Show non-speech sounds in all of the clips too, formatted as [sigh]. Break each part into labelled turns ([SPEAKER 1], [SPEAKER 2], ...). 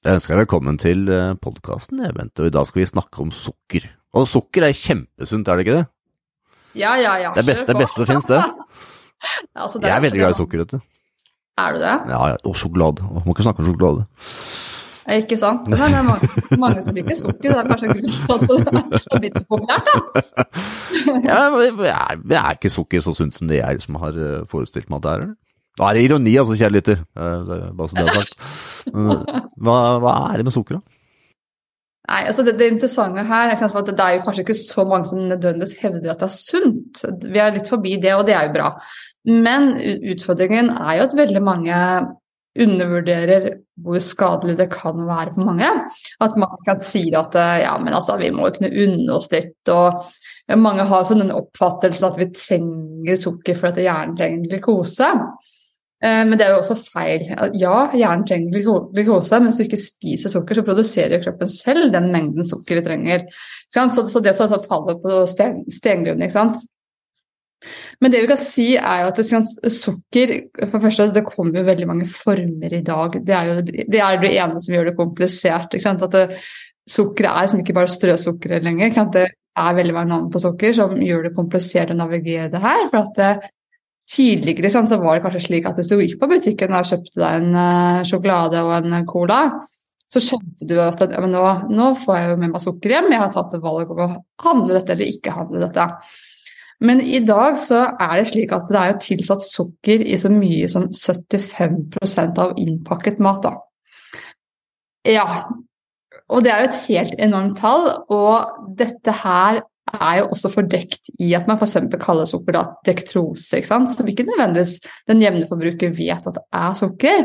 [SPEAKER 1] Jeg ønsker deg velkommen til podkasten, Bente, og i dag skal vi snakke om sukker. Og sukker er kjempesunt, er det ikke det?
[SPEAKER 2] Ja, ja, ja.
[SPEAKER 1] Det er beste, det beste som finnes, det. [laughs]
[SPEAKER 2] altså, det
[SPEAKER 1] jeg er veldig glad i sukker, vet du.
[SPEAKER 2] Er du det?
[SPEAKER 1] Ja, ja. Og sjokolade. Og må ikke snakke om sjokolade.
[SPEAKER 2] Ikke sant? Men det er mange, [laughs] mange som liker sukker, det er kanskje grunnen til at det er blitt så populært, da. [laughs]
[SPEAKER 1] ja, men er, er ikke sukker så sunt som det jeg som har eh, forestilt meg at det er? eller? Da er det ironi, altså, kjære lytter. Bare så det er sagt. Hva, hva, er det med sukker, da?
[SPEAKER 2] Nei, altså det, det interessante her er at det er jo kanskje ikke så mange som nødvendigvis hevder at det er sunt. Vi er litt forbi det, og det er jo bra. Men utfordringen er jo at veldig mange undervurderer hvor skadelig det kan være for mange. At mange kan si at ja, men altså, vi må jo kunne unne oss litt. og Mange har sånn den oppfattelsen at vi trenger sukker for at hjernen trenger glukose. Eh, men det er jo også feil. Ja, hjernen trenger glukose, men hvis du ikke spiser sukker, så produserer kroppen selv den mengden sukker vi trenger. Så, det som faller på sten, stengrunnen, ikke sant. Men det vi kan si er jo at sukker for det første, Det kommer jo veldig mange former i dag. Det er jo det, er det ene som gjør det komplisert. ikke sant? At det, sukker er som ikke bare strøsukker lenger. Ikke sant? Det er veldig mange navn på sukker som gjør det komplisert å navigere det her. for at det, Tidligere så var det kanskje slik at hvis du gikk på butikken og kjøpte deg en uh, sjokolade og en cola, så skjønte du at ja, nå, nå, får jeg jo med meg sukker hjem, jeg har tatt et valg om å handle dette eller ikke handle dette. Men i dag så er det slik at det er jo tilsatt sukker i så mye som 75 av innpakket mat. da. Ja, og det er jo et helt enormt tall, og dette her er jo også fordekt i at man f.eks. kaller sukker da, dektrose, som ikke nødvendigvis den jevne forbruker vet at det er sukker.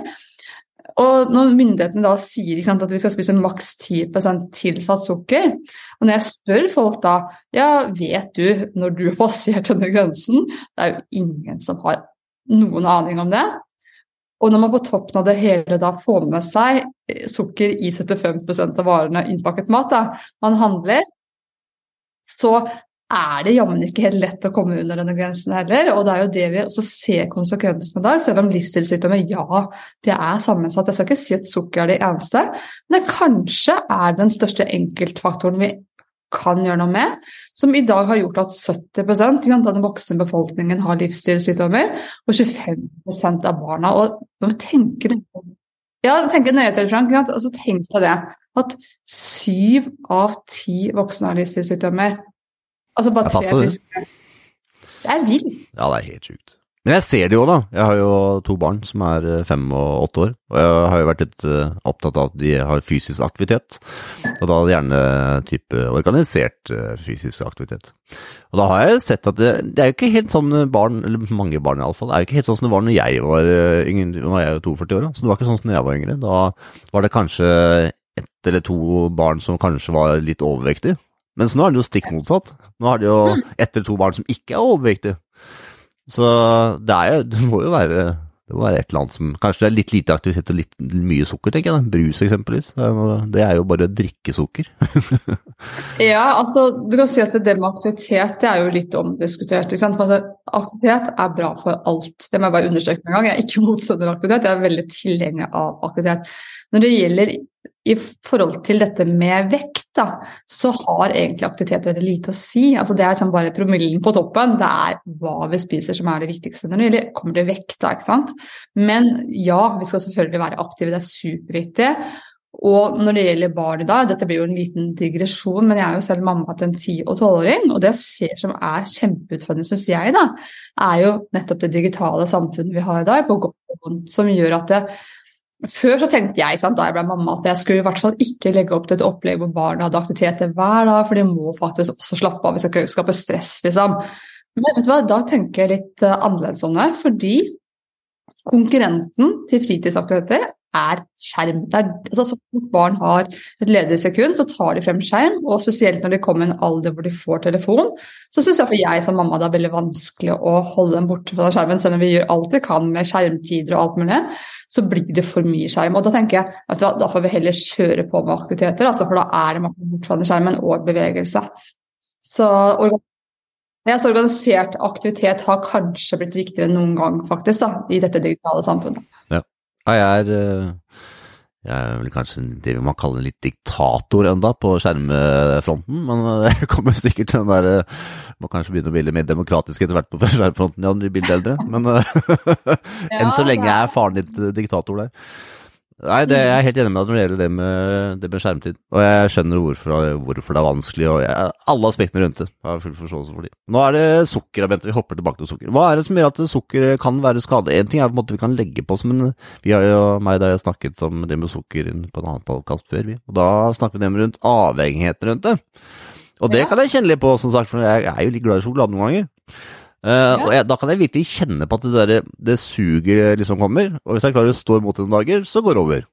[SPEAKER 2] Og når myndighetene da sier sant, at vi skal spise maks 10% tilsatt sukker, og når jeg spør folk da ja, vet du når du har passert denne grensen, det er jo ingen som har noen aning om det. Og når man på toppen av det hele da får med seg sukker i 75 av varene innpakket mat, da, man handler, så er det jammen ikke helt lett å komme under denne grensen heller. Og det er jo det vi også ser konsekvensene av. Selv om livsstilssykdommer, ja, det er sammensatt. Jeg skal ikke si at sukker er det eneste, men det kanskje er den største enkeltfaktoren vi kan gjøre noe med, som i dag har gjort at 70 av den voksne befolkningen har livsstilssykdommer, og 25% av barna. Og når vi tenker ja, tenker nøye til, Frank, altså, tenk deg det at syv av ti voksne har livsstilssykdommer. Altså bare tre friske. Det er vilt.
[SPEAKER 1] Ja, det er helt sjukt. Men jeg ser det jo, da. Jeg har jo to barn som er eh, fem og åtte år. Og jeg har jo vært litt eh, opptatt av at de har fysisk aktivitet. Og da gjerne type organisert eh, fysisk aktivitet. Og da har jeg sett at det, det er jo ikke helt sånn barn, eller mange barn iallfall, det er jo ikke helt sånn som det var når jeg var yngre, nå er jeg jo 42 år, da. så det var ikke sånn som jeg var yngre. Da var det kanskje ett eller to barn som kanskje var litt overvektige. Mens nå er det jo stikk motsatt. Nå er det jo ett eller to barn som ikke er overvektige. Så det, er jo, det må jo være det må være et eller annet som Kanskje det er litt lite aktivitet og litt mye sukker, tenker jeg. Da. Brus eksempelvis. Det er jo bare drikkesukker. [laughs]
[SPEAKER 2] ja, altså du kan si at det med aktivitet det er jo litt omdiskutert. ikke sant? For aktivitet er bra for alt. Det må jeg bare understreke en gang. Jeg er ikke motstander av aktivitet, jeg er veldig tilhenger av aktivitet. Når det gjelder i forhold til dette med vekt, da, så har egentlig aktivitet veldig lite å si. Altså, det er sånn bare promillen på toppen. Det er hva vi spiser som er det viktigste når det gjelder kommer det vekt. Da, ikke sant? Men ja, vi skal selvfølgelig være aktive, det er superviktig. Og når det gjelder barn i dag, dette blir jo en liten digresjon, men jeg er jo selv mamma til en ti- og tolvåring, og det jeg ser som er kjempeutfordrende, syns jeg, da, er jo nettopp det digitale samfunnet vi har i dag, på godt og vondt, som gjør at det, før så tenkte jeg sant, da jeg ble mamma at jeg skulle i hvert fall ikke legge opp til et opplegg hvor barna hadde aktiviteter hver dag, for de må faktisk også slappe av hvis de skal skape stress. liksom. Men vet du hva, da tenker jeg litt uh, annerledes om det, fordi konkurrenten til fritidsaktiviteter er skjerm. Er, altså, så fort barn har et ledig sekund, så tar de frem skjerm. Og spesielt når de kommer i en alder hvor de får telefon, så syns jeg for jeg som mamma det er veldig vanskelig å holde dem borte fra skjermen. Selv om vi gjør alt vi kan med skjermtider og alt mulig, så blir det for mye skjerm. Og da tenker jeg at da får vi heller kjøre på med aktiviteter, altså, for da er det bort fra skjermen og bevegelse. Så ja, så organisert aktivitet har kanskje blitt viktigere enn noen gang faktisk da, i dette digitale samfunnet.
[SPEAKER 1] Ja. Jeg er, eh, jeg er vel kanskje det man kaller litt diktator enda på skjermfronten, men jeg kommer sikkert til den der Må kanskje begynne å bli litt mer demokratisk etter hvert på [laughs] skjermfronten, ja, når de blir eldre. Men [laughs] enn så lenge er faren ditt diktator der. Nei, det, jeg er helt enig med deg når det gjelder det med, det med skjermtid. Og jeg skjønner hvorfor, hvorfor det er vanskelig, og jeg, alle aspektene rundt det. Jeg har full forståelse for de. Nå er det sukker, Bente. Vi hopper tilbake til sukker. Hva er det som gjør at sukker kan være skadelig? En ting er på en måte vi kan legge på som en Vi har jo meg da jeg snakket om det med sukker på en annen podkast før, vi. Og da snakker vi rundt avhengigheten rundt det. Og det ja. kan jeg kjenne litt på, som sagt, for jeg er jo litt glad i sjokolade noen ganger. Uh, og jeg, Da kan jeg virkelig kjenne på at det, der, det suget liksom kommer. Og hvis jeg klarer å stå imot det noen dager, så går det over.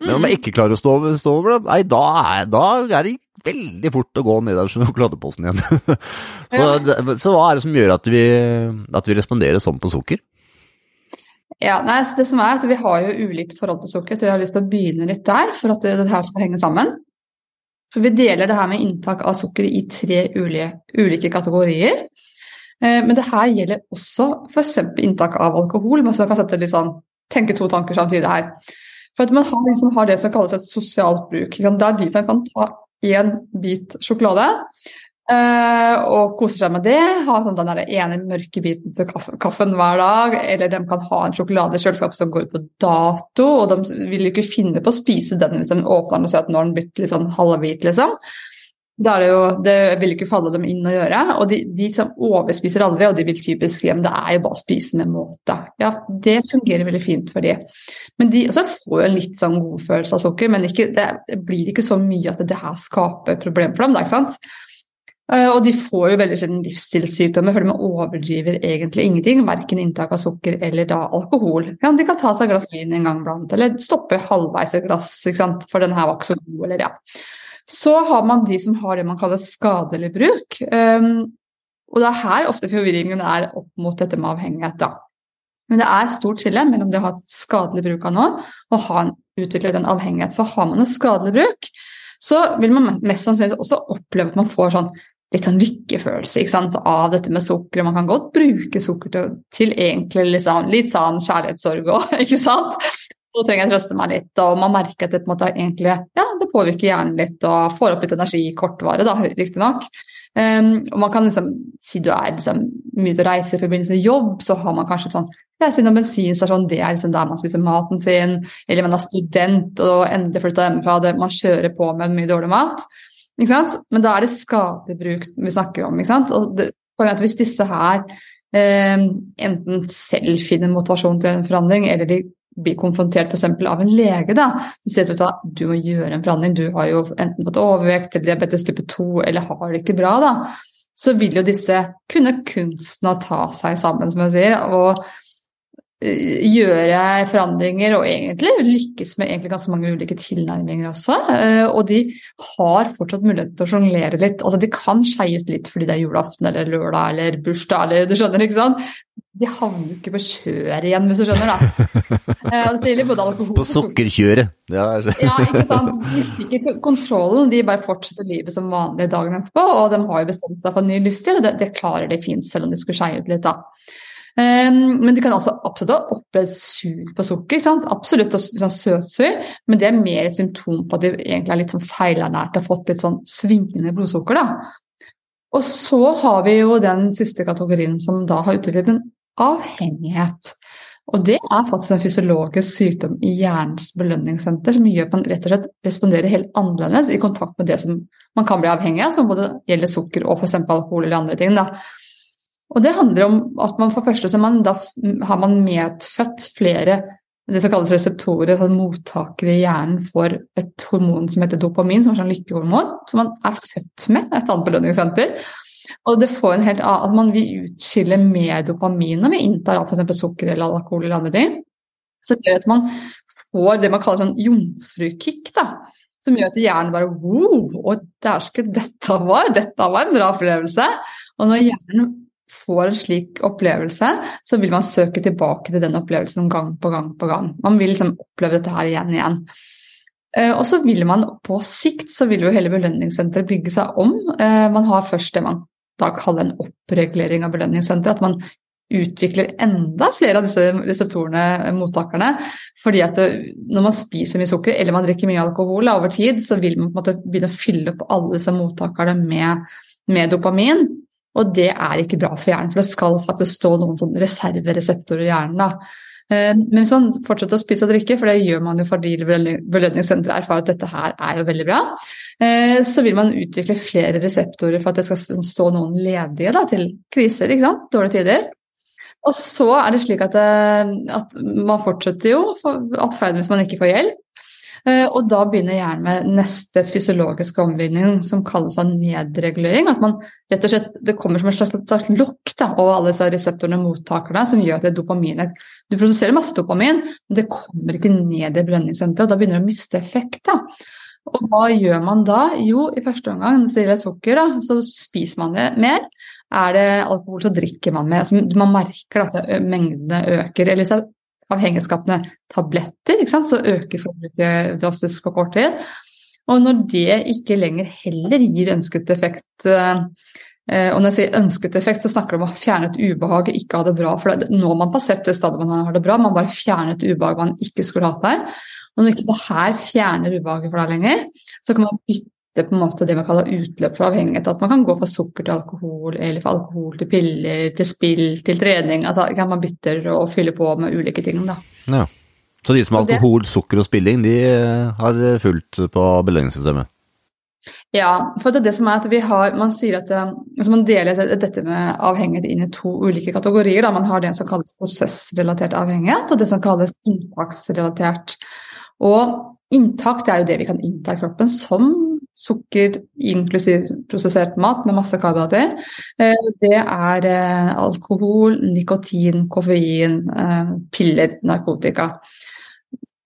[SPEAKER 1] Men om jeg mm. ikke klarer å stå, stå over det, nei, da er, da er, det veldig fort å gå ned den sjokoladeposen [laughs] igjen. [laughs] så, ja. så, hva er det som gjør at vi, at vi responderer sånn på sukker?
[SPEAKER 2] Ja, nei, det som er at Vi har jo ulikt forhold til sukker, så jeg har lyst til å begynne litt der for at det, det her skal henge sammen. For Vi deler det her med inntak av sukker i tre ulike, ulike kategorier. Eh, men det her gjelder også f.eks. inntak av alkohol. Så kan sette litt sånn, tenke to tanker samtidig her. For at Man har, liksom, har det som kalles et sosialt bruk. Det er de som kan ta én bit sjokolade uh, og kose seg med det. Ha sånn den ene mørke biten til kaffen hver dag. Eller de kan ha en sjokolade i kjøleskapet som går ut på dato, og de vil ikke finne på å spise den hvis de åpner den og ser at nå har den blitt litt sånn halvhvit. liksom. Det, jo, det, vil ikke falle dem inn å gjøre. Og de, de, som overspiser aldri, og de vil typisk si at det er jo bare å spise med måte. Ja, det fungerer veldig fint for de. Men de også får jo en litt sånn godfølelse av sukker, men ikke, det blir ikke så mye at det her skaper problemer for dem. Da, ikke sant? Eh, og de får jo veldig sjelden livsstilssykdommer, for de overdriver egentlig ingenting. Verken inntak av sukker eller da alkohol. Ja, de kan ta seg et glass vin en gang blant, eller stoppe halvveis et glass, for den her var ikke så god, eller ja. Så har man de som har det man kaller skadelig bruk. Um, og det er her ofte forvirringen er opp mot dette med avhengighet. da. Men det er stort skille mellom det å ha et skadelig bruk av noe og ha en, utviklet en avhengighet. For har man en skadelig bruk, så vil man mest sannsynlig også oppleve at man får sånn litt sånn lykkefølelse sant, av dette med sukker. Man kan godt bruke sukker til, til egentlig liksom, litt sånn kjærlighetssorg òg, [laughs] ikke sant. Nå trenger jeg trøste meg litt, og man merker at det, på en måte, egentlig, ja, påvirker hjernen litt og får opp litt energi i da, riktignok. Um, og man kan liksom, si du er liksom, mye til å reise i forbindelse med jobb, så har man kanskje et sånn reise innom bensinstasjon, det er liksom der man spiser maten sin, eller man er student og endelig flytta hjemmefra, det, man kjører på med mye dårlig mat. Ikke sant? Men da er det skadebruk vi snakker om. Ikke sant? Og det, hvis disse her um, enten selv finner motivasjon til en forandring, eller de blir konfrontert f.eks. av en lege, da, så sier at du må gjøre en forandring, du har jo enten fått overvekt eller diabetes type 2 eller har det ikke bra, da, så vil jo disse kunne kunsten å ta seg sammen, som jeg sier, og gjøre forandringer og egentlig lykkes med egentlig ganske mange ulike tilnærminger også. Eh, og de har fortsatt mulighet til å sjonglere litt. Altså de kan skeie ut litt fordi det er julaften eller lørdag eller bursdag eller du skjønner, ikke sant de havner ikke på kjøret igjen, hvis du skjønner, da. [laughs] Eh, det gjelder både alkohol
[SPEAKER 1] På sukkerkjøret.
[SPEAKER 2] Ja. ja, ikke sant. De mister ikke kontrollen, de bare fortsetter livet som vanlig dagen etterpå. Og de har jo bestemt seg for en ny livsstil, og det, det klarer de fint, selv om de skulle skeie ut litt, da. Um, men de kan altså absolutt ha opplevd sug på sukker. Sant? Absolutt sånn søtsug, men det er mer et symptom på at de egentlig er litt sånn feilernært og har fått litt sånn svingende blodsukker. da. Og så har vi jo den siste kategorien som da har utviklet en avhengighet. Og det er faktisk en fysiologisk sykdom i hjernens belønningssenter som gjør at man rett og slett responderer helt annerledes i kontakt med det som man kan bli avhengig av, som både gjelder sukker og f.eks. alkohol eller andre ting. Da. Og det handler om at man for første så man, da har man medfødt flere det som kalles reseptorer, altså mottakere i hjernen for et hormon som heter dopamin, som er sånn lykkehormon, som man er født med, et annet belønningssenter. Og det får en helt altså Man vil utskille mer dopamin når vi inntar f.eks. sukker eller alkohol eller andre ting. Så det gjør at man får det man kaller sånn jomfrukick. Som gjør at hjernen bare wow, og dæsken, dette var, dette var en bra opplevelse. Og når hjernen får en slik opplevelse, så vil man søke tilbake til den opplevelsen gang på gang på gang. Man vil liksom oppleve dette her igjen og igjen. Eh, og så vil man på sikt så vil jo hele belønningssenteret bygge seg om. Eh, man har først det man da kaller en oppregulering av belønningssenteret. At man utvikler enda flere av disse reseptorene, eh, mottakerne. Fordi at når man spiser mye sukker eller man drikker mye alkohol over tid, så vil man på en måte begynne å fylle opp alle disse mottakerne med, med dopamin. Og det er ikke bra for hjernen, for det skal faktisk stå noen sånn reservereseptorer i hjernen. da. Eh, men hvis man fortsetter å spise og drikke, for det gjør man jo fordi belønningssenteret erfarer at dette her er jo veldig bra, eh, så vil man utvikle flere reseptorer for at det skal stå noen ledige da, til kriser, ikke sant? dårlige tider. Og så er det slik at, det, at man fortsetter jo atferden hvis man ikke får hjelp. Eh, og da begynner hjernen med neste fysiologiske omvinning, som kalles av nedregulering. At man rett og slett, Det kommer som et slags, slags lokk over alle disse reseptorene og mottakerne som gjør at det dopaminet Du produserer masse dopamin, men det kommer ikke ned i belønningssenteret, og da begynner det å miste effekt. da. Og hva gjør man da? Jo, i første omgang, når det gjelder sukker, da, så spiser man det mer. Er det alkohol, så drikker man mer. Altså, man merker at mengdene øker. Eller så avhengighetsskapende tabletter, så øker forbruket drastisk på kort tid. Og når det ikke lenger heller gir ønsket effekt eh, og når jeg sier ønsket effekt, så snakker det om å fjerne et ubehag, ikke ha det bra. For nå har man passert det stadiet man har det bra, man bare fjerner et ubehag man ikke skulle hatt der. Og når ikke det her fjerner ubehaget for deg lenger, så kan man bytte det på en måte det man kaller utløp for avhengighet. At man kan gå fra sukker til alkohol, eller fra alkohol til piller, til spill, til trening. Altså kan man bytter og fyller på med ulike ting, da.
[SPEAKER 1] Ja. Så de som har alkohol, sukker og spilling, de eh, har fulgt på belønningssystemet?
[SPEAKER 2] Ja, for det, er det som er at vi har Man sier at eh, altså man deler dette med avhengighet inn i to ulike kategorier. Da. Man har det som kalles prosessrelatert avhengighet, og det som kalles inntaksrelatert. Og inntak det er jo det vi kan innta i kroppen som sukker inklusiv prosessert mat med masse karbohydrater. Eh, det er eh, alkohol, nikotin, koffein, eh, piller, narkotika.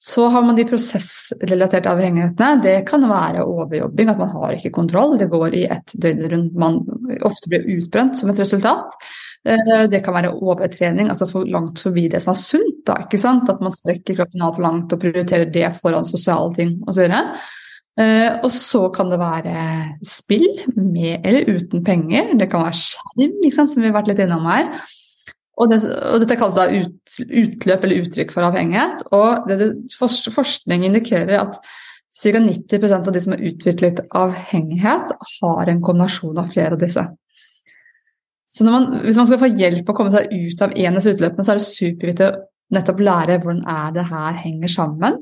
[SPEAKER 2] Så har man de prosessrelaterte avhengighetene. Det kan være overjobbing, at man har ikke kontroll. Det går i ett døgn rundt. Man ofte blir utbrent som et resultat. Det kan være overtrening, altså for langt forbi det som er sunt. Da, ikke sant? At man strekker kroppen altfor langt og prioriterer det foran sosiale ting osv. Uh, og så kan det være spill med eller uten penger. Det kan være skjerm, som vi har vært litt innom her. Og, det, og dette kalles da ut, utløp eller uttrykk for avhengighet. Og det, forskning indikerer at ca. 90 av de som har utviklet avhengighet, har en kombinasjon av flere av disse. Så man, hvis man skal få hjelp å komme seg ut av en av disse utløpene, så er det superviktig nettopp lære hvordan er det her henger sammen,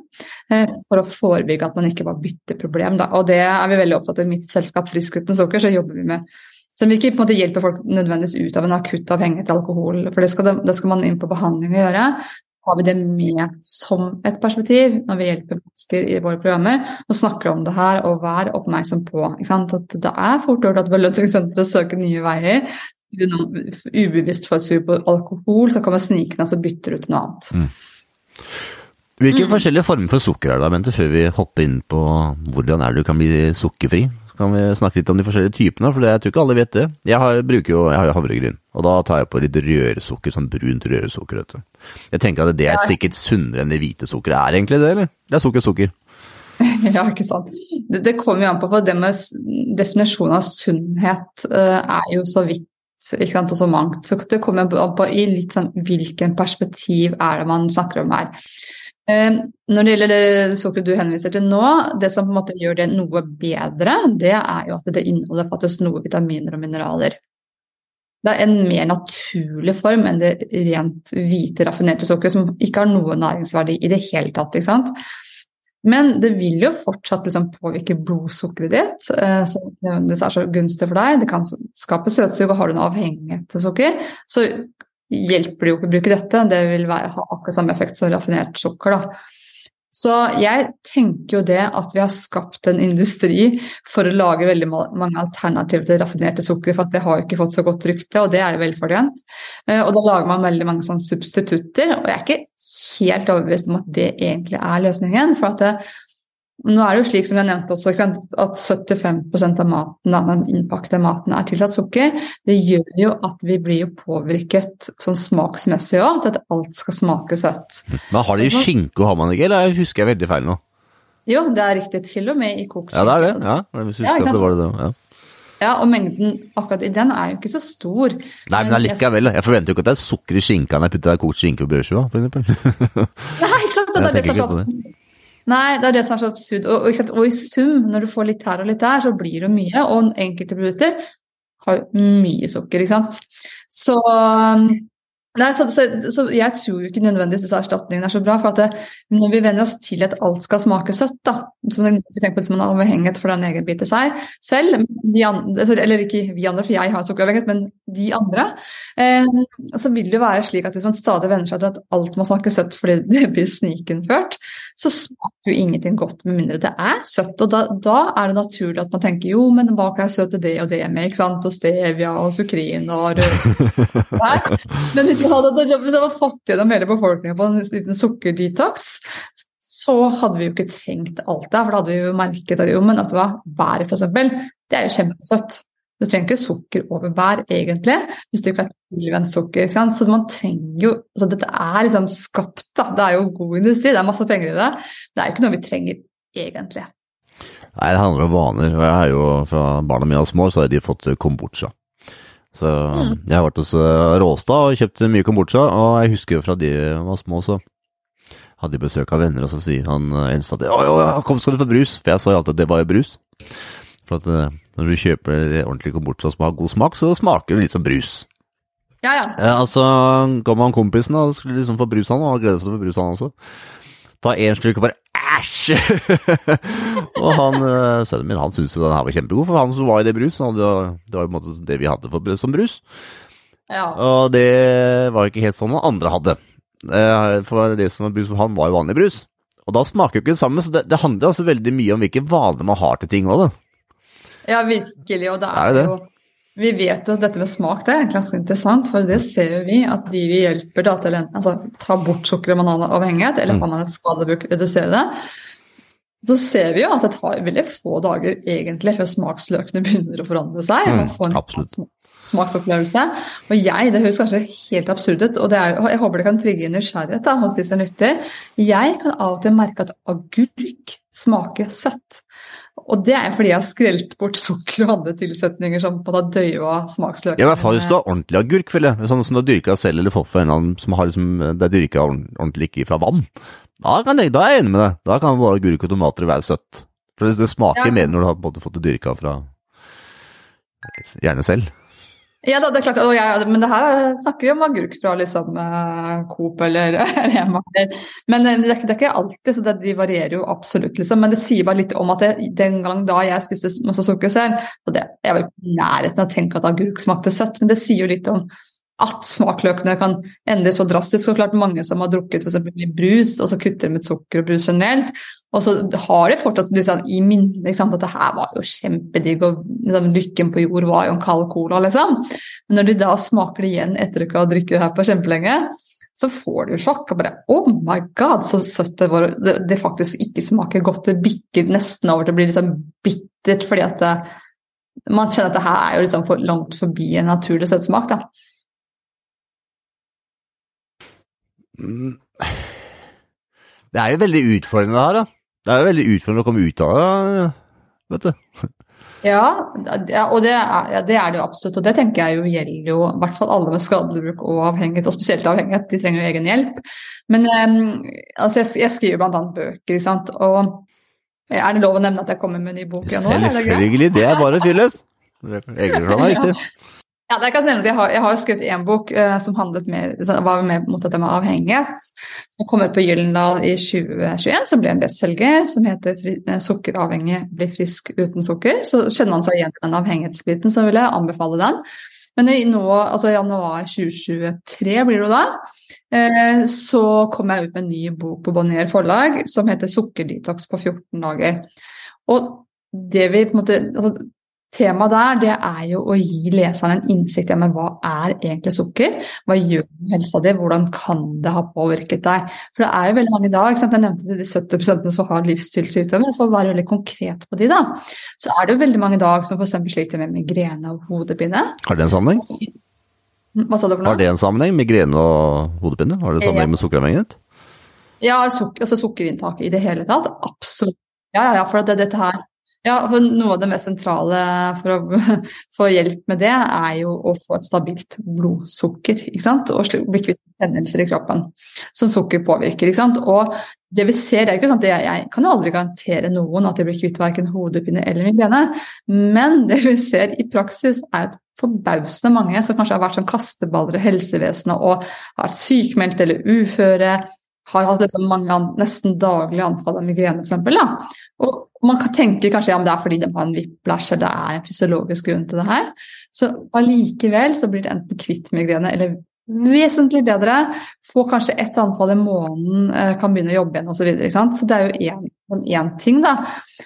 [SPEAKER 2] eh, for å forebygge at man ikke bare bytter problem. Da. Og det er vi veldig opptatt av i mitt selskap Frisk uten sukker, så jobber vi med vi ikke på en måte hjelper folk nødvendigvis ut av en akutt avhengighet til alkohol, for det skal, det skal man inn på behandling å gjøre. Har vi det med som et perspektiv når vi hjelper mennesker i våre programmer og snakker om det her og vær oppmerksom på at det er fort gjort at belønningssenteret søker nye veier ubevisst får sur på alkohol, så kommer snikende og så bytter ut noe annet. Mm.
[SPEAKER 1] Hvilke mm. forskjellige former for sukker er det, Bente, før vi hopper inn på hvordan er det du kan bli sukkerfri? Så kan vi snakke litt om de forskjellige typene, for jeg tror ikke alle vet det. Jeg har, bruker jo jeg har havregryn, og da tar jeg på litt røresukker, sånn brunt røresukker. Vet du. Jeg tenker at det er sikkert sunnere enn det hvite sukkeret. Er egentlig det, eller? Det er sukker, sukker. [laughs]
[SPEAKER 2] Ja, ikke sant. Det, det kommer jo an på, for det med definisjonen av sunnhet uh, er jo så vidt ikke sant, og så mangt. Så det kommer an på i litt sånn hvilken perspektiv er det man snakker om her. Eh, når det gjelder det sukkeret du henviser til nå, det som på en måte gjør det noe bedre, det er jo at det inneholder faktisk noe vitaminer og mineraler. Det er en mer naturlig form enn det rent hvite, raffinerte sukkeret, som ikke har noe næringsverdi i det hele tatt. ikke sant? Men det vil jo fortsatt liksom påvirke blodsukkeret ditt, eh, som nødvendigvis er så gunstig for deg. Det kan skape søtsug, og har du en avhengighet til sukker, så hjelper det jo ikke å bruke dette. Det vil være, ha akkurat samme effekt som raffinert sukker. da. Så jeg tenker jo det at vi har skapt en industri for å lage veldig mange alternativer til raffinerte sukker, for det har ikke fått så godt rykte, og det er jo velfortjent. Eh, og da lager man veldig mange sånne substitutter, og jeg er ikke helt overbevist om at det egentlig er løsningen. For at det, nå er det jo slik som jeg nevnte også, at 75% av maten, den innpakte maten er tilsatt sukker. Det gjør jo at vi blir jo påvirket sånn smaksmessig òg, at alt skal smake søtt.
[SPEAKER 1] Men har de skinke, har man ikke, eller husker jeg veldig feil nå?
[SPEAKER 2] Jo, det er riktig. Til og med i kokt
[SPEAKER 1] Ja, det er det. Ja, hvis du husker ja, at det var det. Ja.
[SPEAKER 2] Ja, og mengden akkurat i den er jo ikke så stor.
[SPEAKER 1] Nei, men allikevel. Jeg forventer jo ikke at det er sukker i skinka når jeg putter kokt skinke på brødskiva, eksempel. [laughs]
[SPEAKER 2] Nei, ikke sant. [laughs] Det er det som er så Nei, det er det som er så absurd. Og, og, og, i sum, når du får litt her og litt der, så blir det mye. Og enkelte produkter har mye sukker, ikke sant. Så Nei, så, så, så, Jeg tror ikke nødvendigvis disse erstatningene er så bra. for at det, Når vi venner oss til at alt skal smake søtt, da, som man tenker på som en avhengighet for den egen bit til seg selv andre, Eller ikke vi andre, for jeg har sukkeravhengighet, men de andre. Eh, så vil det jo være slik at hvis man stadig venner seg til at alt må smake søtt fordi [laughs] det blir snikinnført, så smaker jo ingenting godt med mindre det er søtt. Og da, da, er det naturlig at man tenker jo, men hva kan jeg søte det og det med? ikke sant, Og stevia og sukrin og rød [laughs] Men hvis vi hadde, hadde fått gjennom hele befolkningen på en liten sukkerdetox, så hadde vi jo ikke trengt alt det. For da hadde vi jo merket at jo, men vet du hva, været f.eks., det er jo kjempesøtt. Du trenger ikke sukker over bær, egentlig, hvis du ikke har tilvendt sukker. ikke sant? Så man trenger jo altså Dette er liksom skapt, da. Det er jo god industri, det er masse penger i det. Det er jo ikke noe vi trenger egentlig.
[SPEAKER 1] Nei, det handler om vaner. og jeg har jo Fra barna mine var små, så har de fått kombucha. Så mm. jeg har vært hos eh, Råstad og kjøpt mye kombucha, og jeg husker jo fra de var små, så hadde de besøk av venner, og så sier han eh, eldste at ja, ja, kom skal du få brus, for jeg sa jo alltid at det var jo brus. For at eh, når du kjøper ordentlig kombucha som har god smak, så smaker det litt som brus.
[SPEAKER 2] Ja, ja.
[SPEAKER 1] Eh, altså, kom han kompisen og skulle liksom få brus han, og gleda seg til å få brus han også. Ta én slurk og bare æsj! [laughs] og han, eh, sønnen min han syntes jo den her var kjempegod, for han som var i det brus. Det var, det var på en måte det vi hadde for, som brus.
[SPEAKER 2] Ja.
[SPEAKER 1] Og det var ikke helt sånn noen andre hadde. For det som var brus for han, var jo vanlig brus. Og da smaker jo ikke det samme, så det, det handler altså veldig mye om hvilke vaner man har til ting òg, da.
[SPEAKER 2] Ja, virkelig. Og det er, det jo vi vet jo at dette med smak det er ganske interessant, for det ser vi at de vi hjelper da til altså, ta bort sukker- og bananavhengighet, eller mm. har man et skadebruk, redusere det, så ser vi jo at det tar veldig få dager egentlig før smaksløkene [laughs] begynner å forandre seg.
[SPEAKER 1] Mm, få en absolutt.
[SPEAKER 2] smaksopplevelse. Og jeg, det høres kanskje helt absurd ut, og er, jeg håper det kan trigge nysgjerrighet da, hos de som lytter. Jeg kan av og til merke at agurk smaker søtt. Og det er fordi jeg har skrelt bort sukker og andre tilsetninger som på en måte døyva smaksløkene.
[SPEAKER 1] Ja, i hvert fall hvis du har ordentlig agurkfille, sånn som du har dyrka selv eller fått fra en annen som har liksom, det er dyrka ordentlig ikke fra vann. Da, jeg, da, er jeg enig med deg. Da kan bare agurk og tomater være søtt. For det, det smaker ja. mer når du har på en måte fått det dyrka fra gjerne selv.
[SPEAKER 2] Ja, det er klart, jeg, men det her snakker vi om agurk fra liksom uh, Coop eller [laughs] Rema. Men eh, det er, det er, ikke alltid, så det, de varierer jo absolutt, liksom. Men det sier bare litt om at det, den gang da jeg spiste masse sukker selv, så det, jeg var ikke i nærheten av å tenke at agurk smakte søtt, men det sier jo litt om at smakløkene kan endre så drastisk. Og klart mange som har drukket f.eks. brus, og så kutter de ut sukker og brus generelt. Og så har de fortsatt liksom, i minnet at det her var jo kjempedigg, og liksom, lykken på jord var jo en kald cola, liksom. Men når de da smaker det igjen etter ikke å ha drikket det her på kjempelenge, så får du sjokk. og bare Oh my god, så søtt det var. Det, det faktisk ikke smaker godt. Det bikker nesten over til å bli liksom bittert, fordi at det, man kjenner at det her er jo liksom for langt forbi en naturlig søtsmak. da.
[SPEAKER 1] Mm. Det er jo veldig utfordrende det her, da. Det er jo veldig utfordrende å komme ut av det, vet du.
[SPEAKER 2] Ja, og det er, ja, det er, det jo absolutt. Og det tenker jeg jo gjelder jo i hvert fall alle med skadebruk og avhengighet, og spesielt avhengighet. De trenger jo egen hjelp. Men um, altså jeg, jeg skriver bl.a. bøker, ikke sant. Og er det lov å nevne at jeg kommer med en ny bok
[SPEAKER 1] igjen nå? Selvfølgelig, det er bare fylles. [laughs] Egenreklame er viktig.
[SPEAKER 2] Ja, jeg kan nevne jeg har, jeg har skrevet én bok uh, som med, var med mot dette med avhengighet. Som kom ut på Gyllendal i 2021, som ble en bestselger, som heter eh, 'Sukkeravhengig blir frisk uten sukker'. Så kjenner man seg igjen i den avhengighetsbiten, så vil jeg anbefale den. Men i nå, altså januar 2023 blir det jo da, uh, så kom jeg ut med en ny bok på Bonnier forlag som heter 'Sukkerdetox på 14 dager'. Og det vi på en måte, altså, Temaet der det er jo å gi leseren en innsikt i hva er egentlig sukker, hva gjør helsa di, hvordan kan det ha påvirket deg. For det er jo veldig mange i dag, jeg nevnte de 70% som har livsstilssykdommer, for å være veldig konkret på de da, så er det jo veldig mange i dag som f.eks. sliter med migrene og hodepine.
[SPEAKER 1] Har det en sammenheng?
[SPEAKER 2] Hva sa du for noe?
[SPEAKER 1] Har det en sammenheng, migrene og hodepine? Har det sammenheng med sukkeravhengighet?
[SPEAKER 2] Ja, altså sukkerinntaket i det hele tatt. Absolutt. Ja, ja, ja, for det, dette her Ja, for Noe av det mest sentrale for å [laughs] få hjelp med det, er jo å få et stabilt blodsukker. ikke sant? Og bli kvitt hendelser i kroppen som sukker påvirker. ikke sant? Og det vi ser, det er ikke sånn at jeg, jeg kan jo aldri garantere noen at de blir kvitt verken hodepine eller migrene, men [laughs] det vi ser i praksis er at forbausende mange som kanskje har vært som kasteballer i helsevesenet og har vært sykmeldt eller uføre, har hatt liksom mange nesten daglige anfall av migrene f.eks. Og man kan tenke kanskje ja, det er fordi de har en whiplash eller det er en fysiologisk grunn til det her. Så allikevel så blir det enten kvitt migrene eller vesentlig bedre. Få kanskje ett anfall i måneden, eh, kan begynne å jobbe igjen osv. Så, videre, så det er jo én ting, da.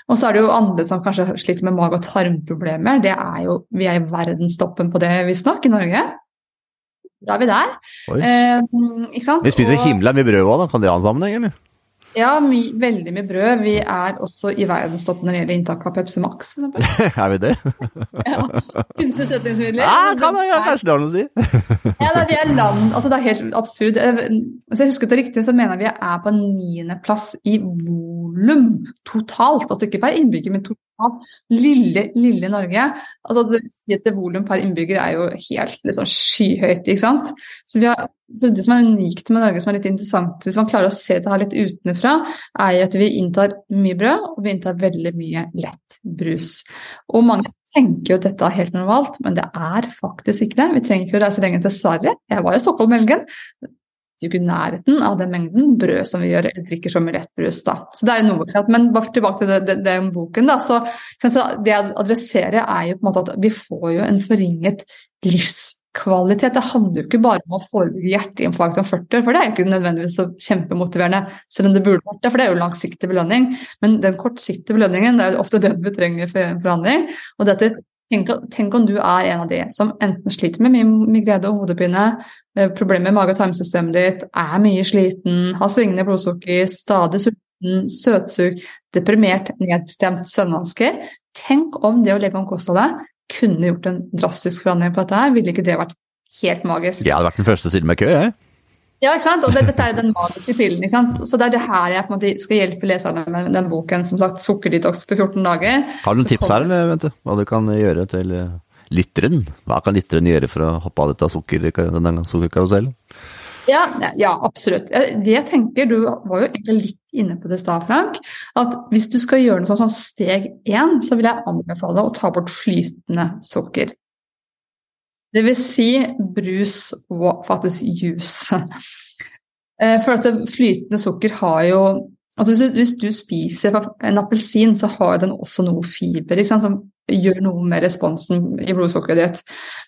[SPEAKER 2] Og så er det jo andre som kanskje sliter med mage- og tarmproblemer. Det er jo, Vi er i verdenstoppen på det, visstnok, i Norge. Da er vi der.
[SPEAKER 1] Eh? Vi spiser og... himla mye brød òg, da. Kan det ha en sammenheng, eller?
[SPEAKER 2] Ja, my, veldig mye brød. Vi er også i verdenstoppen når det gjelder inntak av Pepsi Max,
[SPEAKER 1] f.eks. [laughs] er vi det? [laughs]
[SPEAKER 2] ja. Kunstig søtningsmidler.
[SPEAKER 1] Ja, kan jeg, ja, kanskje det har noe å si. [laughs]
[SPEAKER 2] ja, da, vi er land Altså, det er helt absurd. Hvis jeg husker det riktig, så mener jeg vi er på niendeplass i volum totalt. Altså ikke per innbygger, men totalt Lille, lille Norge. altså det, Volum per innbygger er jo helt liksom, skyhøyt. ikke sant? Så, har, så, Det som er unikt med Norge, som er litt interessant, hvis man klarer å se det her litt utenfra, er jo at vi inntar mye brød, og vi inntar veldig mye lett brus. Og mange tenker jo at dette er helt normalt, men det er faktisk ikke det. Vi trenger ikke å reise lenger til Sverige. Jeg var i Stockholm helgen jo ikke nærheten av den mengden brød som vi gjør, drikker som lettbrus. Da. Så det er jo noe, Men bare tilbake til den, den boken. Da, så, så Det jeg adresserer, er jo på en måte at vi får jo en forringet livskvalitet. Det handler jo ikke bare om å forebygge hjerteinfarkt om 40 år, for det er jo ikke nødvendigvis så kjempemotiverende, selv om det burde vært det, for det er jo langsiktig belønning. Men den kortsiktige belønningen det er jo ofte den vi trenger for en forhandling. Og dette Tenk, tenk, om du er en av de som enten sliter med mye migrene og hodepine, eh, problemer med mage- og tarmsystemet ditt, er mye sliten, har svingende blodsukker, stadig sulten, søtsug, deprimert, nedstemt, søvnvansker. Tenk om det å legge om kostholdet kunne gjort en drastisk forandring på dette her. Ville ikke det vært helt magisk?
[SPEAKER 1] Jeg hadde vært den første siden med kø, jeg.
[SPEAKER 2] Ja, ikke sant? og det, dette er den magiske pillen. ikke sant? Så det er det her jeg på en måte skal hjelpe leserne med den boken. Som sagt, 'Sukkerdetox på 14 dager'.
[SPEAKER 1] Har du noen tips her, eller vet du, hva du kan gjøre til eh, lytteren? Hva kan lytteren gjøre for å hoppe av dette sukker, denne sukkerkarusellen?
[SPEAKER 2] Ja, ja, absolutt. Det jeg tenker, Du var jo egentlig litt inne på det i stad, Frank. At hvis du skal gjøre noe sånn som steg én, så vil jeg anbefale deg å ta bort flytende sukker. Det vil si brus og faktisk juice. Eh, for at flytende sukker har jo altså hvis, du, hvis du spiser en appelsin, så har den også noe fiber som gjør noe med responsen i blodsukkeret ditt.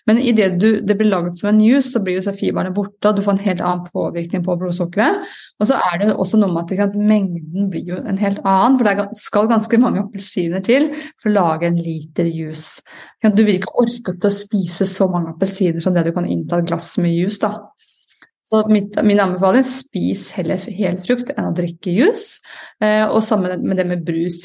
[SPEAKER 2] Men idet det blir laget som en juice, så blir jo fibrene borte, og du får en helt annen påvirkning på blodsukkeret. Og så er det også noe med at mengden blir jo en helt annen, for det skal ganske mange appelsiner til for å lage en liter juice. Du vil ikke orke å spise så mange appelsiner som det du kan innta et glass med juice. da. Så mitt, min anbefaling spis heller helfrukt enn å drikke juice. Eh, og sammen med det med brus.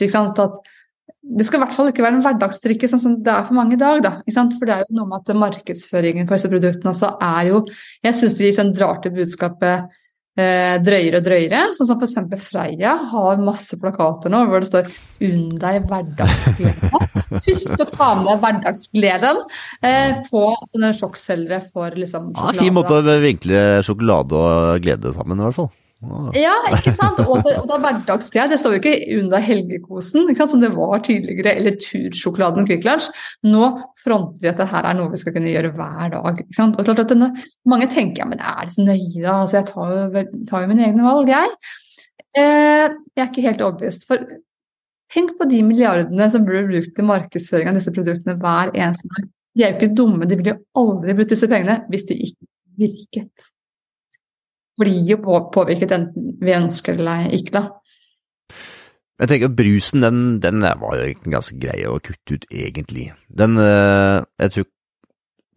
[SPEAKER 2] det skal i hvert fall ikke være en hverdagsdrikke sånn som det er for mange i dag. Da, for det er jo noe med at markedsføringen for disse produktene også er jo Jeg syns de sånn drar til budskapet drøyere og drøyere. Sånn som f.eks. Freia har masse plakater nå hvor det står 'Unn deg hverdagsgleden'. [laughs] Husk å ta med deg hverdagsgleden eh, på sånne sjokkselgere for liksom
[SPEAKER 1] sjokolade. Ja, fin måte å vinkle sjokolade og glede sammen, i hvert fall.
[SPEAKER 2] Ja, ikke sant. Og det, og det er hverdagsgreier. Det står jo ikke under helgekosen, ikke sant? som det var tidligere, eller tursjokoladen Kvikk Lunsj. Nå fronter vi at dette her er noe vi skal kunne gjøre hver dag. ikke sant? Og klart at denne, Mange tenker ja, men er det så nøye, da? Altså, jeg tar jo, tar jo mine egne valg, jeg. Eh, jeg er ikke helt overbevist. For tenk på de milliardene som blir brukt til markedsføring av disse produktene hver eneste dag. De er jo ikke dumme, de ville jo aldri brukt disse pengene hvis de ikke virket blir jo påvirket enten vi ønsker det eller ikke, da.
[SPEAKER 1] Jeg tenker Brusen den, den var jo ganske grei å kutte ut, egentlig. Den eh, Jeg tror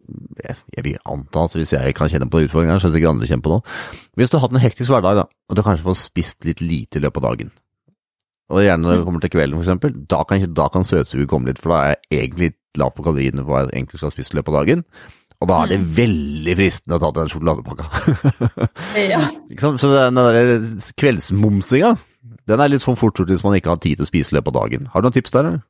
[SPEAKER 1] jeg, vil anta at hvis jeg kan kjenne på utfordringa, så er det sikkert andre kjenner på nå. Hvis du har hatt en hektisk hverdag, da, og du kanskje får spist litt lite i løpet av dagen, og gjerne når det kommer til kvelden f.eks., da kan, da kan søtsuget komme litt, for da er jeg egentlig litt lavt på kaloriene for hva jeg egentlig skal ha spist i løpet av dagen. Og da er det mm. veldig fristende å ta til den sjokoladepakka. [laughs]
[SPEAKER 2] ja. [laughs]
[SPEAKER 1] Så den der kveldsmumsinga, den er litt sånn fort gjort hvis man ikke har tid til å spise i løpet av dagen. Har du noen tips der, eller?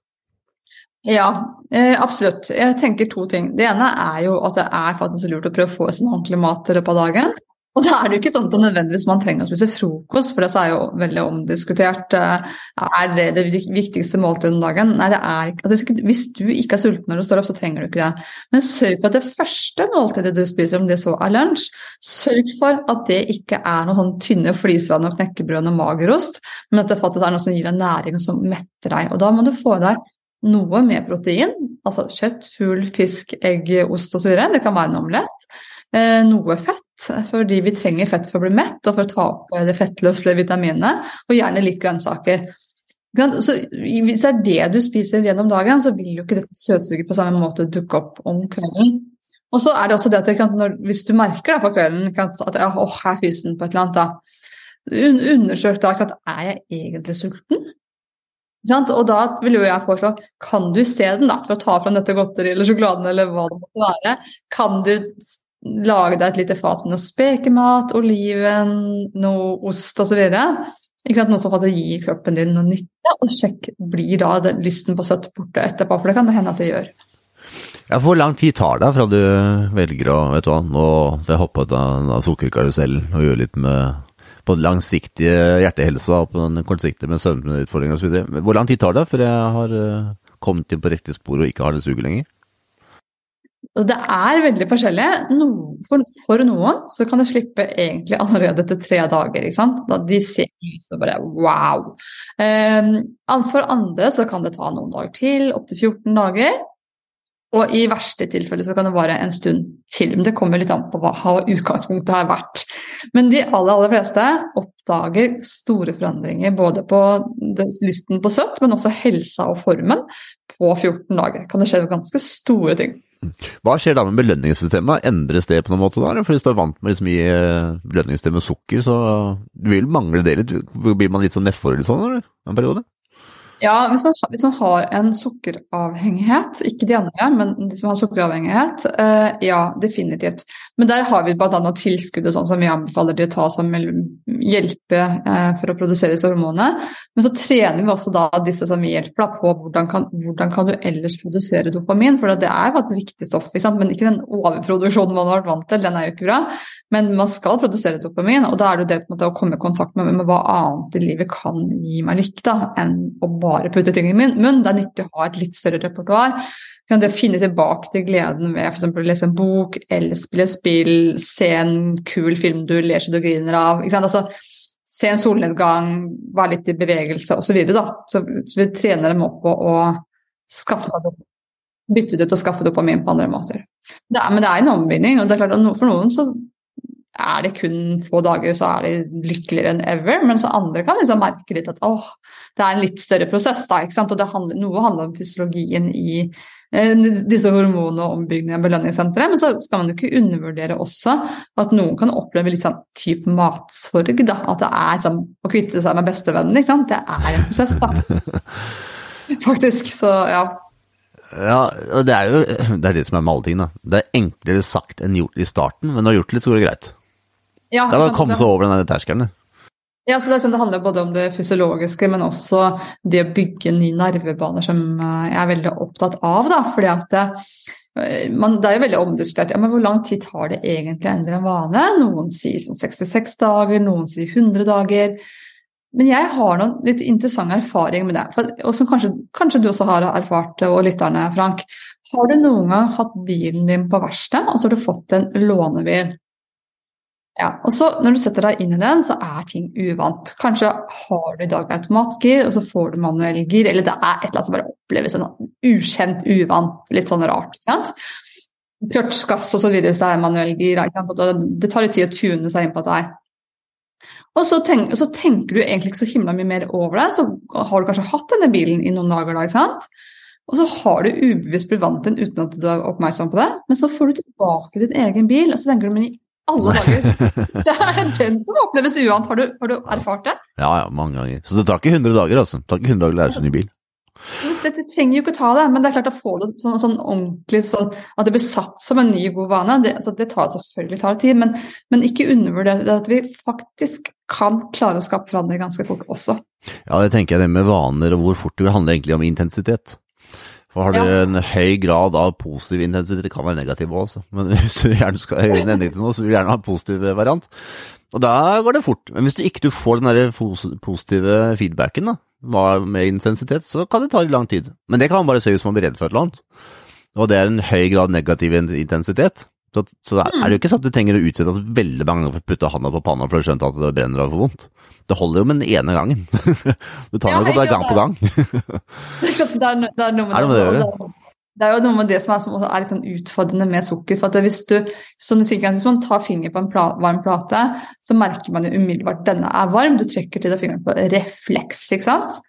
[SPEAKER 2] Ja, eh, absolutt. Jeg tenker to ting. Det ene er jo at det er faktisk lurt å prøve å få i seg ordentlig mat i løpet av dagen. Og da er det jo ikke sånn at nødvendigvis man trenger å spise frokost, for det er jo veldig omdiskutert. Eh, er det det viktigste måltidet om dagen? Nei, det er ikke altså, Hvis du ikke er sulten når du står opp, så trenger du ikke det. Men sørg for at det første måltidet du spiser, om det så er lunsj, sørg for at det ikke er noen sånn tynne flisvann og knekkebrød og magerost, men at det faktisk er noe som gir deg næring som metter deg. Og da må du få i deg noe med protein, altså kjøtt, fugl, fisk, egg, ost osv. Det kan være en omelett. Eh, noe fett, fordi vi trenger fett for å bli mett og for å ta opp det fettløselige vitaminet, og gjerne litt grønnsaker. Så Hvis det er det du spiser gjennom dagen, så vil jo ikke dette søtsuget på samme måte dukke opp om kvelden. Og så er det også det at når, hvis du merker da på kvelden at ja, åh, jeg er fysen på et eller annet, da. Undersøk da at er jeg egentlig sulten? Og da vil jo jeg foreslå, kan du isteden, for å ta fram dette godteriet eller sjokoladen eller hva det måtte være, kan du lage deg et lite fat med noe spekemat, oliven, noe ost osv. Noe som faktisk gir kroppen din noe nytte, og sjekk blir da lysten på søtt borte etterpå, for det kan det hende at det gjør.
[SPEAKER 1] Ja, Hvor lang tid tar det fra du velger å vet du hva, nå får jeg hoppe ut av sukkerkarusellen og gjøre litt med på den langsiktige hjertehelsa og på den kortsiktige med søvnutfordringer osv. Hvor lang tid tar det før jeg har eh, kommet inn på riktig spor og ikke har det suget lenger?
[SPEAKER 2] Det er veldig forskjellig. For, noen så kan det slippe egentlig allerede etter tre dager. ikke sant? Da de ser lyset bare wow. Um, for andre så kan det ta noen dager til, opptil 14 dager. Og i verste tilfelle så kan det vare en stund til. Men det kommer litt an på hva utgangspunktet har vært. Men de aller, aller fleste oppdager store forandringer både på lysten på søtt, men også helsa og formen på 14 dager. Kan det skje ganske store ting.
[SPEAKER 1] Hva skjer da med belønningssystemet? Endres det på noen måte da? For hvis du er vant med liksom mye belønningssystem med sukker, så vil mangle det litt. Blir man litt sånn nedfor sånn, eller? En periode?
[SPEAKER 2] Ja, hvis man, hvis man, har en sukkeravhengighet, ikke de andre, men de som har sukkeravhengighet, eh, ja, definitivt. Men der har vi bl.a. tilskudd sånn som vi anbefaler de å ta som hjelpe eh, for å produsere disse hormonene. Men så trener vi også da disse som hjelper da, på hvordan kan, hvordan kan, du ellers produsere dopamin, for det er faktisk viktig stoff, ikke men ikke den overproduksjonen man har vært vant til, den er jo ikke bra. Men man skal produsere dopamin, og da er det det å komme i kontakt med, med hva annet i livet kan gi meg lykke da, enn å bare putte ting i munnen. Det er nyttig å ha et litt større repertoar. Det finne tilbake til gleden ved f.eks. å lese en bok eller spille spill, se en kul film du ler så du griner av. Altså, se en solnedgang, være litt i bevegelse osv. Så, så, så vi trener dem opp på å skaffe seg bytte det ut og skaffe dopamin på andre måter. Det er, men det er en omvinning. og det er klart at for noen så er det kun få dager, så er de lykkeligere enn ever. Mens andre kan liksom merke litt at åh, det er en litt større prosess. da, ikke sant? Og handler, noe handler om fysiologien i eh, disse hormonene og ombyggingen av belønningssenteret. Men så skal man jo ikke undervurdere også at noen kan oppleve litt sånn type matsorg. da, At det er sånn å kvitte seg med bestevennen. ikke sant? Det er en prosess, da. [laughs] Faktisk. Så ja.
[SPEAKER 1] Ja, og det er jo det, er det som er med alle ting. da. Det er enklere sagt enn gjort i starten, men når du har gjort det litt, så går det greit. Ja, det er bare å komme seg over den terskelen.
[SPEAKER 2] Ja, så det, sånn, det, handler både om det fysiologiske, men også det å bygge nye nervebaner, som eh, jeg er veldig opptatt av. Da, fordi at det, eh, man, det er jo veldig omdiskutert. Ja, men hvor lang tid tar det egentlig å endre en vane? Noen sier sånn 66 dager, noen sier 100 dager. Men jeg har noen litt interessante erfaringer med det. For, og som kanskje, kanskje, du også har erfart det, og lytterne, Frank. Har du noen gang hatt bilen din på verksted, og så har du fått en lånebil? Ja, og så Når du setter deg inn i den, så er ting uvant. Kanskje har du i dag automatgir, og så får du manuell gir, eller det er et eller annet som bare oppleves sånn ukjent, uvant, litt sånn rart. ikke sant? Gass osv. hvis det er manuell gir. Det tar litt tid å tune seg inn på deg. Og så, tenk, så, tenker du egentlig ikke så himla mye mer over det. Så har du kanskje hatt denne bilen i noen dager, da, ikke sant? Og så har du ubevisst blitt vant til den uten at du er oppmerksom på det. Men så får du tilbake din egen bil, og så tenker du men i alle dager. Det er den som oppleves uvant. Har du, har du erfart det?
[SPEAKER 1] Ja, ja, mange ganger. Så det tar ikke 100 dager, altså. Det tar ikke 100 dager å lære seg ny bil.
[SPEAKER 2] Dette trenger jo ikke ta det, men det er klart å få det sånn, sånn ordentlig sånn at det blir satt som en ny, god vane. Det, altså, det tar selvfølgelig tar tid, men, men ikke undervurder at vi faktisk kan klare å skape forandring ganske fort også.
[SPEAKER 1] Ja, det tenker jeg det med vaner og hvor fort det handler egentlig om intensitet. For har du
[SPEAKER 2] Ja.
[SPEAKER 1] en høy grad av positiv intensitet, det kan være negativ også, men [laughs] hvis du gjerne skal gjøre en endring til noe, så vil du gjerne ha en positiv variant. Og da går det fort. Men hvis du ikke du får den der positive feedbacken da, med intensitet, så kan det ta litt lang tid. Men det kan man bare se som man blir redd for et eller annet. Og det er en høy grad negativ intensitet. Så, så er det jo ikke sånn at du trenger å utsette oss veldig mange ganger for å putte handa på panna for å skjønne at det brenner av for vondt. Det holder jo med den ene gangen. [laughs] Du tar
[SPEAKER 2] Ja,
[SPEAKER 1] det gang på gang.
[SPEAKER 2] Det er, det no- det noe med
[SPEAKER 1] det det å
[SPEAKER 2] og
[SPEAKER 1] gjøre?
[SPEAKER 2] det, det jo noe med det som er, som er litt sånn utfordrende med sukker. for hvis du, som du sier, hvis man tar fingeren på en pla, varm plate, så merker man jo umiddelbart at denne er varm. Du trekker til deg fingeren på refleks. ikke sant?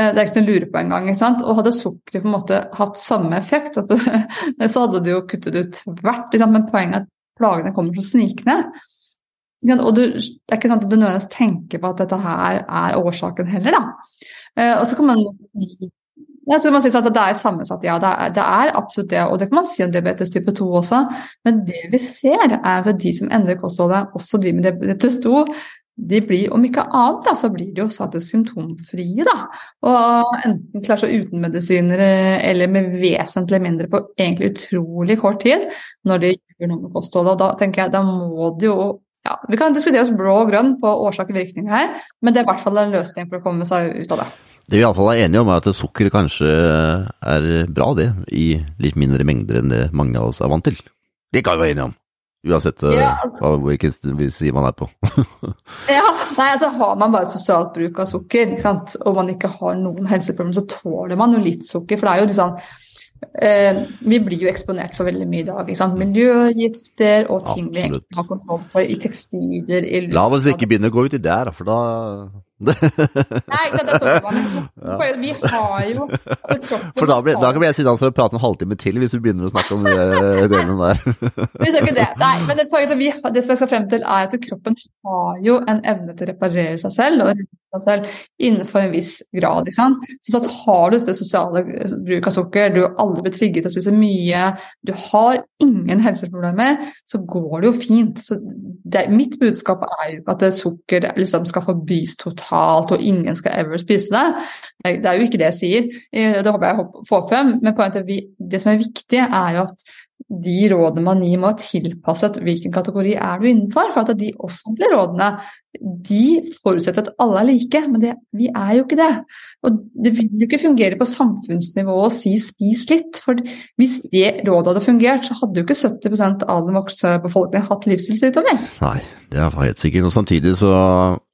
[SPEAKER 2] Eh, Det er ikke noe å lure på engang. sant? Og hadde sukkeret på en måte hatt samme effekt, du, [laughs] så hadde du jo kuttet ut tvert. Men poenget er at plagene kommer så snikende. Og du, det er ikke sånn at du nødvendigvis tenker på at dette her er årsaken heller, da. Eh, og så kan man ja, så kan man si at det er sammensatt, ja. Det er, det er absolutt det. Og det kan man si om diabetes type 2 også. Men det vi ser, er at de som endrer kostholdet, også de med diabetes 2, de blir, om ikke annet, da, så blir de jo satt symptomfrie, da. Og enten klarer seg uten medisiner eh, eller med vesentlig mindre på egentlig utrolig kort tid når de gjør noe med kostholdet. Og da tenker jeg, da må de jo ja, Vi kan diskutere oss blå og grønn på årsak og virkning her, men det er i hvert fall en løsning for å komme seg ut av det.
[SPEAKER 1] Det vi iallfall er enige om, er at sukker kanskje er bra, det, i litt mindre mengder enn det mange av oss er vant til. Det kan vi være enige om. Uansett eh,
[SPEAKER 2] Ja.
[SPEAKER 1] hvilken side man er på. [laughs]
[SPEAKER 2] Ja, nei, altså Har man bare sosialt bruk av sukker, og man ikke har noen helseproblemer, så tåler man jo litt sukker. For det er jo liksom eh, Vi blir jo eksponert for veldig mye i dag. Miljøgifter og ting vi
[SPEAKER 1] Absolutt.
[SPEAKER 2] egentlig har kontroll på i tekstiler i
[SPEAKER 1] La oss ikke begynne å gå uti der, for da
[SPEAKER 2] Nei, ikke det er sånn, men [laughs] Vi har jo altså,
[SPEAKER 1] For da, blir, da kan jeg sitte og prate en halvtime til, hvis vi begynner å snakke om de eh, delene der. [laughs]
[SPEAKER 2] Vi trenger ikke det. Nei, men det, vi, det som jeg skal frem til, er at kroppen har jo en evne til å reparere seg selv og seg selv innenfor en viss grad. Ikke sant? Så at har du dette sosiale bruk av sukker, du har aldri blitt trigget av å spise mye, du har ingen helseproblemer, så går det jo fint. Så det, mitt budskap er jo ikke at sukker liksom skal forbys totalt, og ingen skal ever spise det. Det er jo ikke det jeg sier, Eh, det håper jeg får frem. Men poenget er at det som er viktig, er jo at de rådene man gir må være tilpasset hvilken kategori er du innenfor. For at de offentlige rådene de forutsetter at alle er like, men det, vi er jo ikke det. Og det vil jo ikke fungere på samfunnsnivå å si 'spis litt'. For hvis det rådet hadde fungert, så hadde jo ikke 70% av den voksne befolkningen hatt livsstilssykdommer.
[SPEAKER 1] Nei, det er helt sikkert. Og samtidig så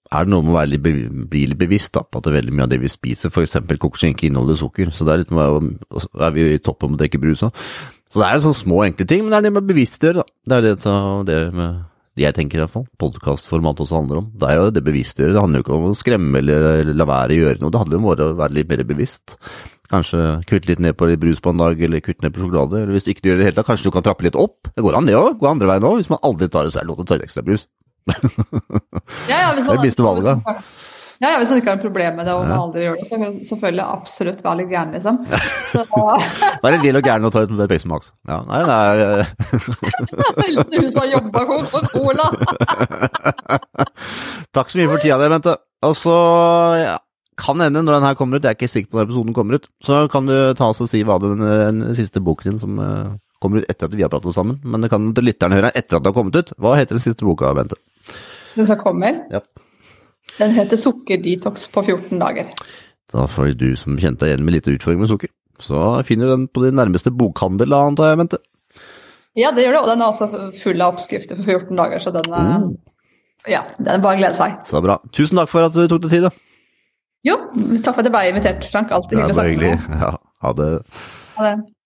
[SPEAKER 1] er det noe med å være litt be litt bevisst da, på at veldig mye av det vi spiser, f.eks. kokoskinke, inneholder sukker. Så det er litt med er vi i toppen med å drikke brus òg. Så det er jo sånne små, enkle ting, men det er det med å bevisstgjøre, da. Det er det, det med jeg tenker i hvert fall, podkastformat også handler om. Det er jo det bevisstgjøre. Det handler jo ikke om å skremme eller, la være å gjøre noe, det handler om å være litt mer bevisst. Kanskje kutte litt ned på litt brus på en dag, eller kutte ned på sjokolade. Eller hvis du ikke gjør det i det hele tatt, kanskje du kan trappe litt opp. Det går an det òg, gå andre veien òg. Hvis man aldri tar så er lov å ta ekstra brus.
[SPEAKER 2] Ja, ja,
[SPEAKER 1] Det er det beste valget.
[SPEAKER 2] Ja, ja, hvis man ikke har et problem med det og man aldri gjør det, så kan man selvfølgelig absolutt være litt gæren, liksom. Så [laughs]
[SPEAKER 1] er litt vill og gæren og ta ut Pepsi Max. Ja, nei, nei. er [laughs]
[SPEAKER 2] hilsen hun som har jobba for Cola. [laughs]
[SPEAKER 1] Takk så mye for tida di, Bente. Og så ja, kan hende når den her kommer ut, jeg er ikke sikker på når episoden kommer ut, så kan du ta oss og si hva den, den siste boken din som eh, kommer ut etter at vi har pratet sammen. Men det kan lytterne høre etter at det har kommet ut. Hva heter den siste boka, Bente?
[SPEAKER 2] Den som kommer,
[SPEAKER 1] Ja.
[SPEAKER 2] den heter 'Sukkerdetox på 14 dager'.
[SPEAKER 1] Da får du som kjente deg igjen med litt utfordring med sukker. Så finner du den på din nærmeste bokhandel, antar jeg, Bente.
[SPEAKER 2] Ja, det gjør det, og den er også full av oppskrifter for 14 dager, så den er
[SPEAKER 1] Mm.
[SPEAKER 2] Ja, den er bare å glede seg.
[SPEAKER 1] Så bra. Tusen takk for at du tok deg tid, da.
[SPEAKER 2] Jo, takk for at jeg ble invitert, Frank. Alltid hyggelig å snakke med deg.
[SPEAKER 1] Ja, ha det.
[SPEAKER 2] Ha det.